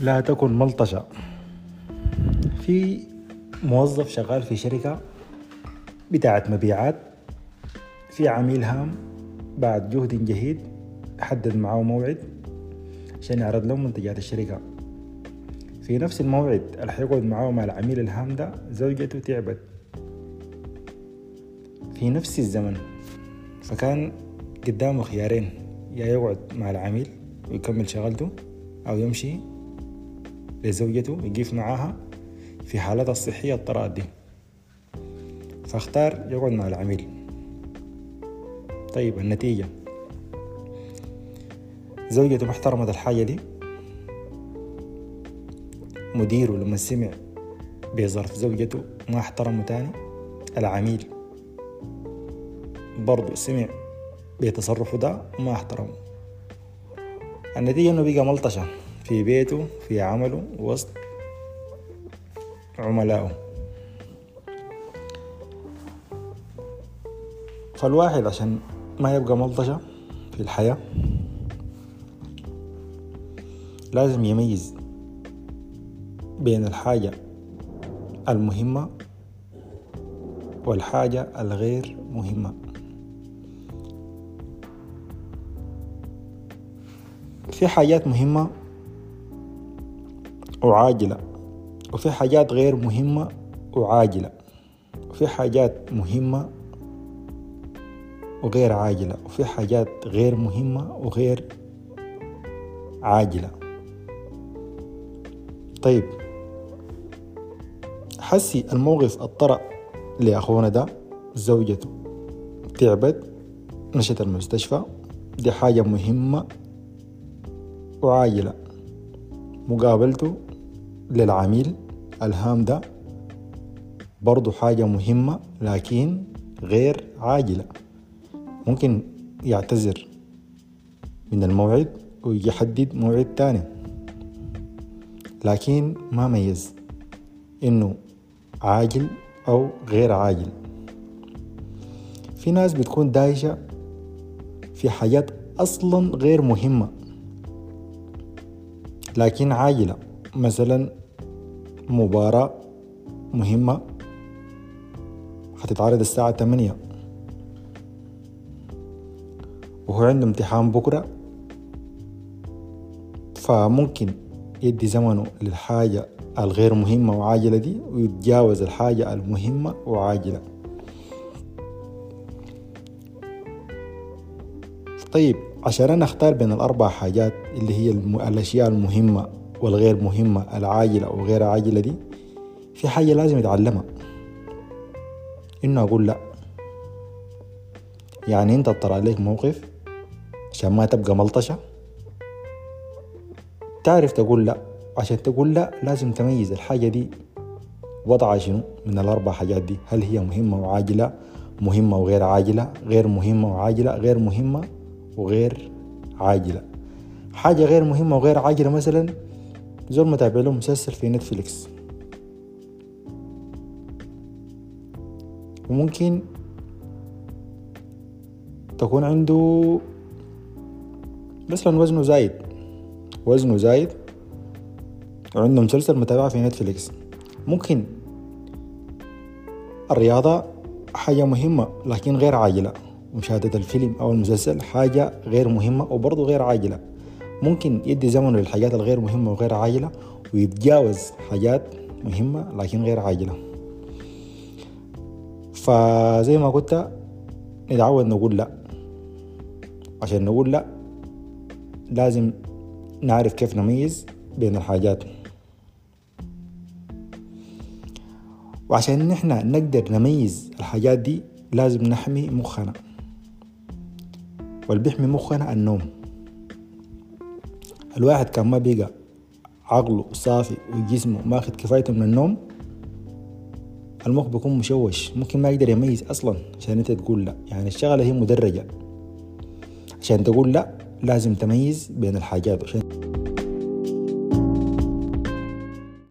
لا تكن ملطشة. في موظف شغال في شركة بتاعة مبيعات في عميل هام بعد جهد جهيد حدد معاه موعد عشان يعرض له منتجات الشركة. في نفس الموعد اللي حيقعد معاه مع العميل الهام ده زوجته تعبت. في نفس الزمن فكان قدامه خيارين يا يقعد مع العميل ويكمل شغلته أو يمشي لزوجته يقيف معاها في حالتها الصحية الطراد دي. فاختار يقعد مع العميل. طيب النتيجة. زوجته ما احترمت الحاجة دي. مديره لما سمع بظرف زوجته ما احترمه تاني العميل برضو سمع بتصرفه ده ما احترمه. النتيجة إنه بقى ملطشة. في بيته في عمله وسط عملائه. فالواحد عشان ما يبقى ملطشة في الحياة لازم يميز بين الحاجة المهمة والحاجة الغير مهمة. في حاجات مهمة وعاجلة. وفي حاجات غير مهمة وعاجلة. وفي حاجات مهمة وغير عاجلة. وفي حاجات غير مهمة وغير عاجلة. طيب. حسي الموقف الطرأ لأخونا ده. زوجته تعبت. مشت المستشفى. دي حاجة مهمة وعاجلة. مقابلته للعميل الهام ده برضو حاجة مهمة لكن غير عاجلة. ممكن يعتذر من الموعد ويحدد موعد تاني. لكن ما ميز إنه عاجل أو غير عاجل. في ناس بتكون دايشة في حاجات أصلا غير مهمة لكن عاجلة. مثلا مباراة مهمة. هتتعرض الساعة 8 وهو عنده امتحان بكرة. فممكن يدي زمنه للحاجة الغير مهمة وعاجلة دي ويتجاوز الحاجة المهمة وعاجلة. طيب عشان أنا أختار بين الأربع حاجات اللي هي. الأشياء المهمة والغير مهمة العاجلة وغير عاجلة دي في حاجة لازم يتعلمها. إنه أقول لأ. يعني أنت اضطر عليك موقف عشان ما تبقى ملطشة. تعرف تقول لأ. عشان تقول لأ لازم تميز الحاجة دي وضعها شنو؟ من الأربع حاجات دي. هل هي مهمة وعاجلة مهمة وغير عاجلة غير مهمة وعاجلة غير مهمة وغير عاجلة. حاجة غير مهمة وغير عاجلة مثلا زول متابع له مسلسل في نتفليكس وممكن تكون عنده مثلا وزنه زايد. وزنه زايد وعنده مسلسل متابعة في نتفليكس ممكن الرياضة حاجة مهمة لكن غير عاجلة. مشاهدة الفيلم أو المسلسل حاجة غير مهمة وبرضه غير عاجلة. ممكن يدي زمنه للحاجات الغير مهمة وغير عاجلة ويتجاوز حاجات مهمة لكن غير عاجلة. فزي ما قلت نتعود نقول لا. عشان نقول لا لازم نعرف كيف نميز بين الحاجات. وعشان نحن نقدر نميز الحاجات دي لازم نحمي مخنا. واللي بيحمي مخنا النوم. الواحد كان ما بيقى عقله صافي وجسمه ماخد كفايته من النوم المخ بيكون مشوش ممكن ما يقدر يميز أصلا عشان أنت تقول لا. يعني الشغلة هي مدرجة. عشان تقول لا لازم تميز بين الحاجات. عشان